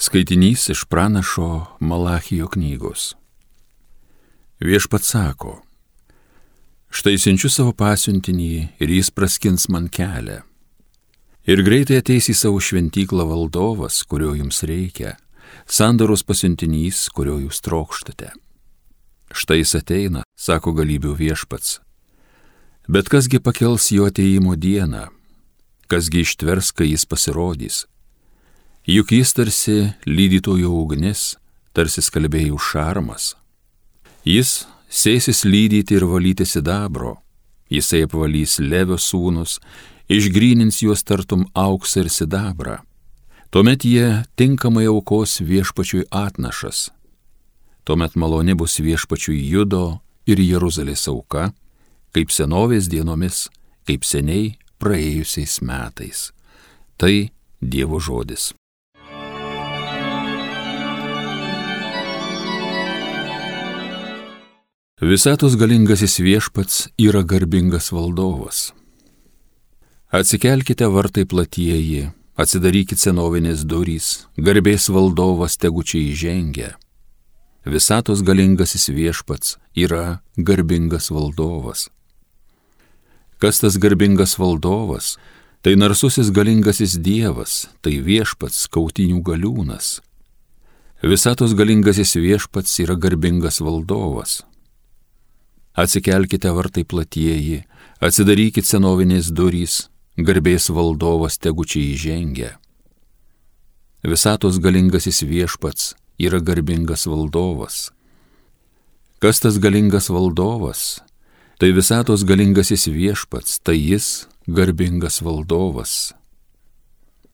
Skaitinys iš pranašo Malachijo knygos. Viešpats sako, štai siunčiu savo pasiuntinį ir jis praskins man kelią. Ir greitai ateis į savo šventyklą valdovas, kurio jums reikia, sandaros pasiuntinys, kurio jūs trokštate. Štai jis ateina, sako galybių viešpats. Bet kasgi pakels jo ateimo dieną, kasgi ištvers, kai jis pasirodys juk jis tarsi lydytojo ugnis, tarsi skalbėjų šarmas. Jis sėsis lydyti ir valyti sidabro, jisai apvalys levio sūnus, išgrynins juos tartum auksą ir sidabrą. Tuomet jie tinkamai aukos viešpačiui atnašas. Tuomet maloni bus viešpačiui judo ir Jeruzalės auka, kaip senovės dienomis, kaip seniai praėjusiais metais. Tai Dievo žodis. Visatos galingasis viešpats yra garbingas valdovas. Atsikelkite vartai platieji, atsidarykite senovinės durys, garbės valdovas tegučiai įžengia. Visatos galingasis viešpats yra garbingas valdovas. Kas tas garbingas valdovas? Tai narsusis galingasis dievas, tai viešpats kautinių galiūnas. Visatos galingasis viešpats yra garbingas valdovas. Atsikelkite vartai platieji, atsidarykite senovinės durys, garbės valdovas tegučiai įžengia. Visatos galingasis viešpats yra garbingas valdovas. Kas tas galingas valdovas? Tai visatos galingasis viešpats, tai jis garbingas valdovas.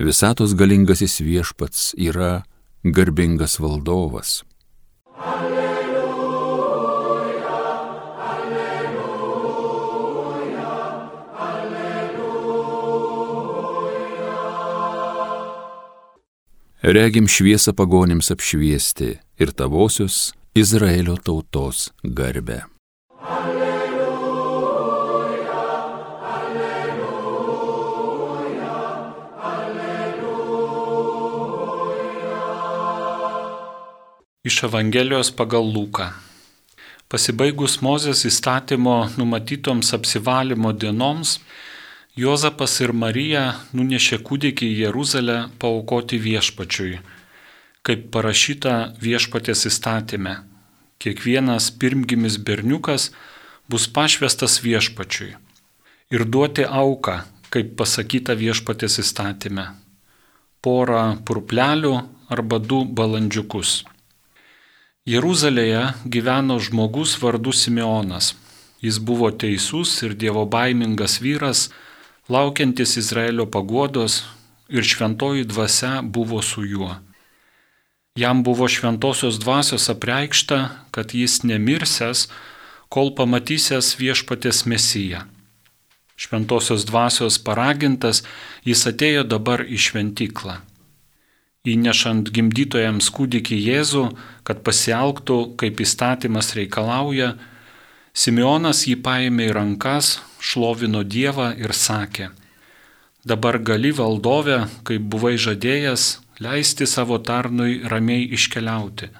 Visatos galingasis viešpats yra garbingas valdovas. Regim šviesą pagonims apšviesti ir tavosios Izraelio tautos garbę. Alleluja, alleluja, alleluja. Iš Evangelijos pagal Luką. Pasibaigus Mozės įstatymo numatytoms apsivalymo dienoms, Jozapas ir Marija nunešė kūdikį į Jeruzalę paukoti viešpačiui, kaip parašyta viešpatės įstatymė. Kiekvienas pirmgimis berniukas bus pašvestas viešpačiui ir duoti auką, kaip pasakyta viešpatės įstatymė. Porą purplelių arba du balandžiukus. Jeruzalėje gyveno žmogus vardu Simeonas. Jis buvo teisus ir dievo baimingas vyras, laukiantis Izraelio paguodos ir šventoji dvasia buvo su juo. Jam buvo šventosios dvasios apreikšta, kad jis nemirsęs, kol pamatysęs viešpatės mesiją. Šventosios dvasios paragintas, jis atėjo dabar į šventyklą. Įnešant gimdytojams kūdikį Jėzų, kad pasielgtų, kaip įstatymas reikalauja, Simeonas jį paėmė į rankas, šlovino Dievą ir sakė, dabar gali valdovė, kaip buvai žadėjęs, leisti savo tarnui ramiai iškeliauti,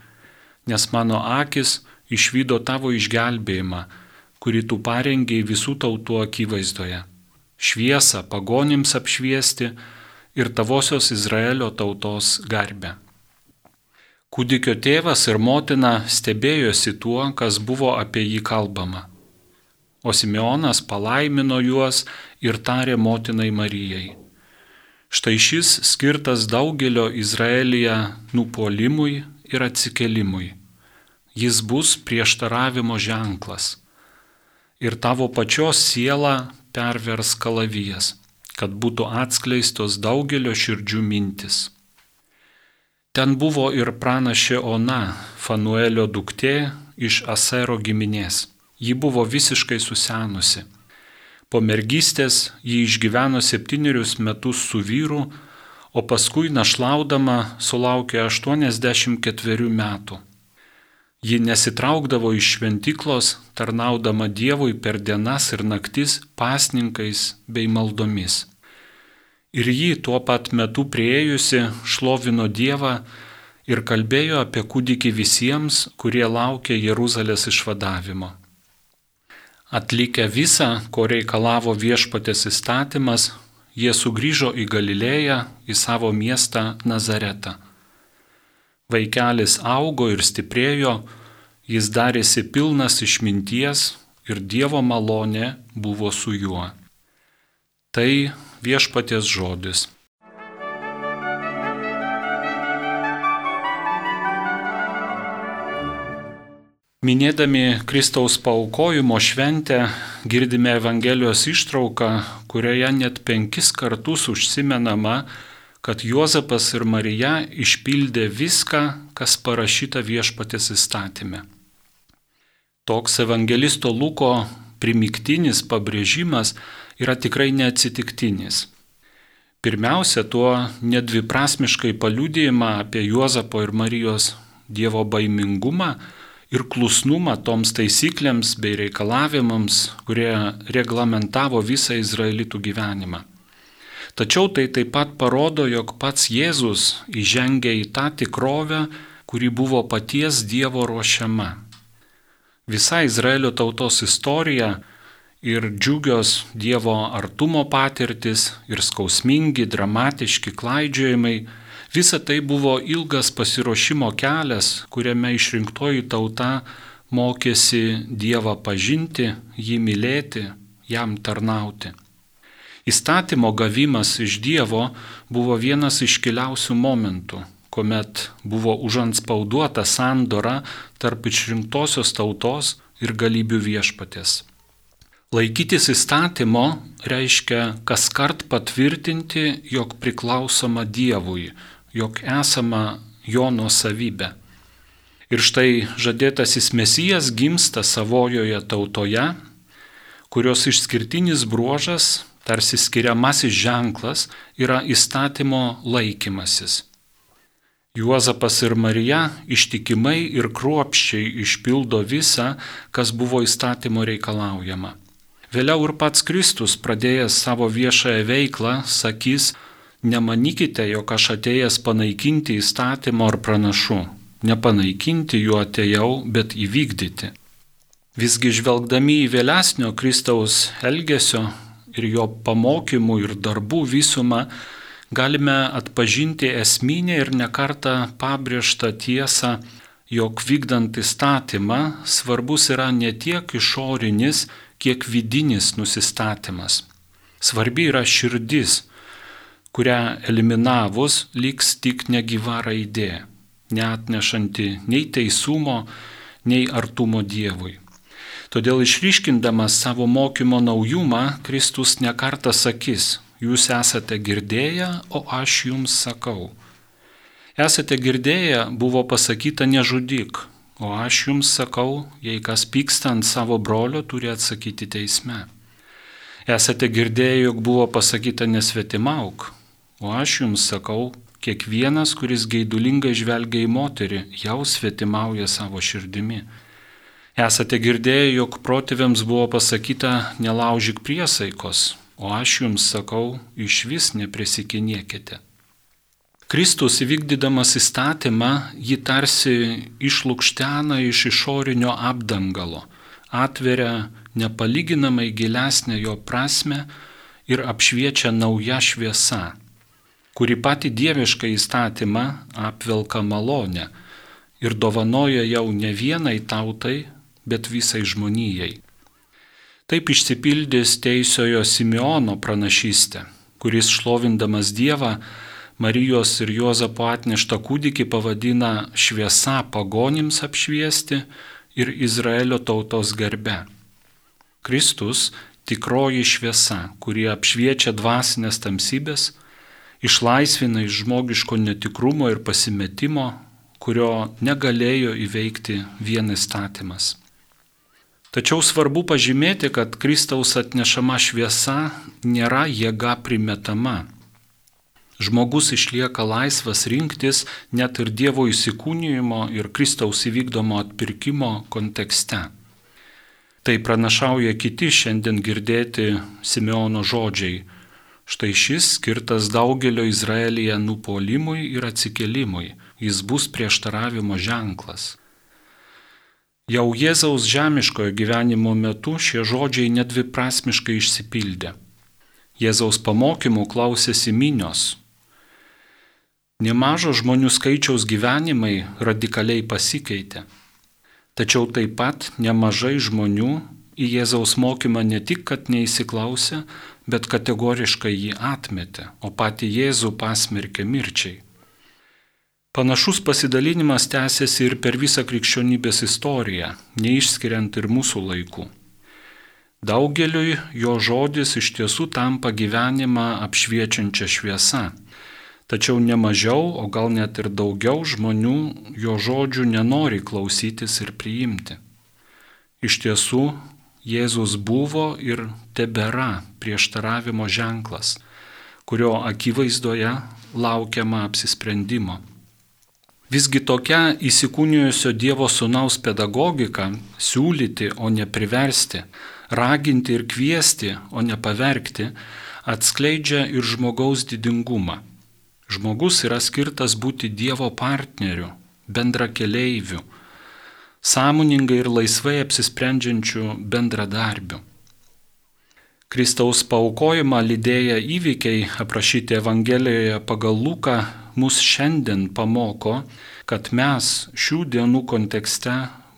nes mano akis išvydo tavo išgelbėjimą, kurį tu parengiai visų tautų akivaizdoje. Šviesą pagonims apšviesti ir tavosios Izraelio tautos garbę. Kūdikio tėvas ir motina stebėjosi tuo, kas buvo apie jį kalbama. O Simeonas palaimino juos ir tarė motinai Marijai. Štai šis skirtas daugelio Izraelyje nupolimui ir atsikelimui. Jis bus prieštaravimo ženklas. Ir tavo pačios siela pervers kalavijas, kad būtų atskleistos daugelio širdžių mintis. Ten buvo ir pranašė Ona, Fanuelio duktė iš Asero giminės. Ji buvo visiškai susenusi. Po mergystės ji išgyveno septynerius metus su vyru, o paskui našlaudama sulaukė 84 metų. Ji nesitraukdavo iš šventiklos, tarnaudama Dievui per dienas ir naktis pasninkais bei maldomis. Ir jį tuo pat metu prieijusi šlovino Dievą, ir kalbėjo apie kūdikį visiems, kurie laukia Jeruzalės išvadavimo. Atlikę visą, ko reikalavo viešpatės įstatymas, jie sugrįžo į Galilėją, į savo miestą Nazaretą. Vaikelis augo ir stiprėjo, jis darėsi pilnas išminties ir Dievo malonė buvo su juo. Tai viešpaties žodis. Minėdami Kristaus paukojimo šventę girdime Evangelijos ištrauką, kurioje net penkis kartus užsimenama, kad Juozapas ir Marija išpildė viską, kas parašyta viešpatės įstatymė. Toks evangelisto Luko primiktinis pabrėžimas yra tikrai neatsitiktinis. Pirmiausia, tuo nedviprasmiškai paliūdėjimą apie Juozapo ir Marijos Dievo baimingumą, ir klusnumą toms taisyklėms bei reikalavimams, kurie reglamentavo visą izraelitų gyvenimą. Tačiau tai taip pat parodo, jog pats Jėzus įžengė į tą tikrovę, kuri buvo paties Dievo ruošiama. Visa Izraelio tautos istorija ir džiugios Dievo artumo patirtis ir skausmingi, dramatiški klaidžiojimai Visa tai buvo ilgas pasiruošimo kelias, kuriame išrinktoji tauta mokėsi Dievą pažinti, jį mylėti, jam tarnauti. Įstatymo gavimas iš Dievo buvo vienas iškiliausių momentų, kuomet buvo užanspauduota sandora tarp išrinktosios tautos ir galybių viešpatės. Laikytis įstatymo reiškia kas kart patvirtinti, jog priklausoma Dievui, jog esama jo nuosavybė. Ir štai žadėtasis mesijas gimsta savojoje tautoje, kurios išskirtinis bruožas, tarsi skiriamasis ženklas, yra įstatymo laikymasis. Juozapas ir Marija ištikimai ir kruopščiai išpildo visą, kas buvo įstatymo reikalaujama. Vėliau ir pats Kristus, pradėjęs savo viešąją veiklą, sakys, Nemanykite, jog aš atėjęs panaikinti įstatymo ar pranašų. Nepanaikinti jų atėjau, bet įvykdyti. Visgi žvelgdami į vėlesnio Kristaus elgesio ir jo pamokymų ir darbų visumą, galime atpažinti esminę ir nekartą pabrėžtą tiesą, jog vykdant įstatymą svarbus yra ne tiek išorinis, kiek vidinis nusistatymas. Svarbi yra širdis, kurią eliminavus liks tik negyva raidė, neatnešanti nei teisumo, nei artumo Dievui. Todėl išryškindamas savo mokymo naujumą, Kristus nekartą sakys, jūs esate girdėję, o aš jums sakau. Esate girdėję, buvo pasakyta nežudyk, o aš jums sakau, jei kas pyksta ant savo brolio, turi atsakyti teisme. Esate girdėję, jog buvo pasakyta nesvetimauk, O aš jums sakau, kiekvienas, kuris gaidulingai žvelgia į moterį, jau svetimauja savo širdimi. Esate girdėję, jog protėviams buvo pasakyta nelaužyk priesaikos, o aš jums sakau, iš vis neprisikinėkite. Kristus įvykdydamas įstatymą jį tarsi išlūkštena iš išorinio apdangalo, atveria nepalyginamai gilesnę jo prasme ir apšviečia nauja šviesa kuri pati dievišką įstatymą apvelka malonę ir dovanoja jau ne vienai tautai, bet visai žmonijai. Taip išsipildys teisiojo Simeono pranašystė, kuris šlovindamas Dievą Marijos ir Juozapo atneštą kūdikį pavadina šviesa pagonims apšviesti ir Izraelio tautos garbe. Kristus tikroji šviesa, kuri apšviečia dvasinės tamsybės, išlaisvina iš žmogiško netikrumo ir pasimetimo, kurio negalėjo įveikti vien įstatymas. Tačiau svarbu pažymėti, kad Kristaus atnešama šviesa nėra jėga primetama. Žmogus išlieka laisvas rinktis net ir Dievo įsikūnijimo ir Kristaus įvykdomo atpirkimo kontekste. Tai pranašauja kiti šiandien girdėti Simeono žodžiai Štai šis skirtas daugelio Izraelyje nupolimui ir atsikelimui, jis bus prieštaravimo ženklas. Jau Jėzaus žemiškojo gyvenimo metu šie žodžiai nedviprasmiškai išsipildė. Jėzaus pamokymų klausėsi minios. Nemažo žmonių skaičiaus gyvenimai radikaliai pasikeitė. Tačiau taip pat nemažai žmonių į Jėzaus mokymą ne tik, kad neįsiklausė, bet kategoriškai jį atmetė, o patį Jėzų pasmerkė mirčiai. Panašus pasidalinimas tęsiasi ir per visą krikščionybės istoriją, neišskiriant ir mūsų laikų. Daugeliui jo žodis iš tiesų tampa gyvenimą apšviečiančią šviesą, tačiau nemažiau, o gal net ir daugiau žmonių jo žodžių nenori klausytis ir priimti. Iš tiesų, Jėzus buvo ir tebėra prieštaravimo ženklas, kurio akivaizdoje laukiama apsisprendimo. Visgi tokia įsikūnijusio Dievo sunaus pedagogika - siūlyti, o ne priversti, raginti ir kviesti, o ne pavergti - atskleidžia ir žmogaus didingumą. Žmogus yra skirtas būti Dievo partneriu, bendra keleiviu, sąmoningai ir laisvai apsisprendžiančių bendradarbių. Kristaus paukojimą lydėję įvykiai aprašyti Evangelijoje pagal Luką mus šiandien pamoko, kad mes šių dienų kontekste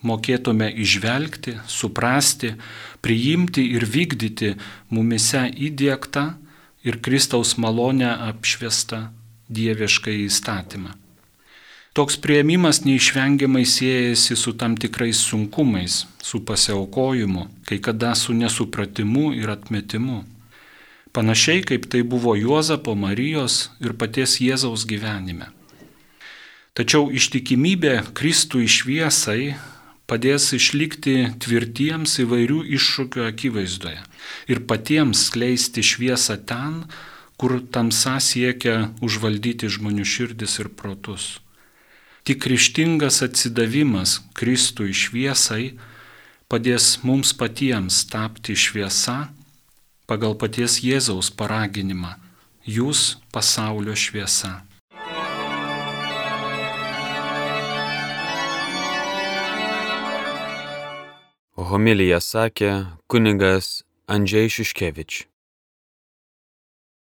mokėtume išvelgti, suprasti, priimti ir vykdyti mumise įdėktą ir Kristaus malonę apšviestą dievišką įstatymą. Toks prieimimas neišvengiamai siejasi su tam tikrais sunkumais, su pasiaukojimu, kai kada su nesupratimu ir atmetimu. Panašiai kaip tai buvo Juozapo Marijos ir paties Jėzaus gyvenime. Tačiau ištikimybė Kristui šviesai padės išlikti tvirtiems įvairių iššūkių akivaizdoje ir patiems skleisti šviesą ten, kur tamsa siekia užvaldyti žmonių širdis ir protus. Tik ryštingas atsidavimas Kristui šviesai padės mums patiems tapti šviesa pagal paties Jėzaus paraginimą - jūs pasaulio šviesa. Homilija sakė kunigas Andžiai Šiškevič.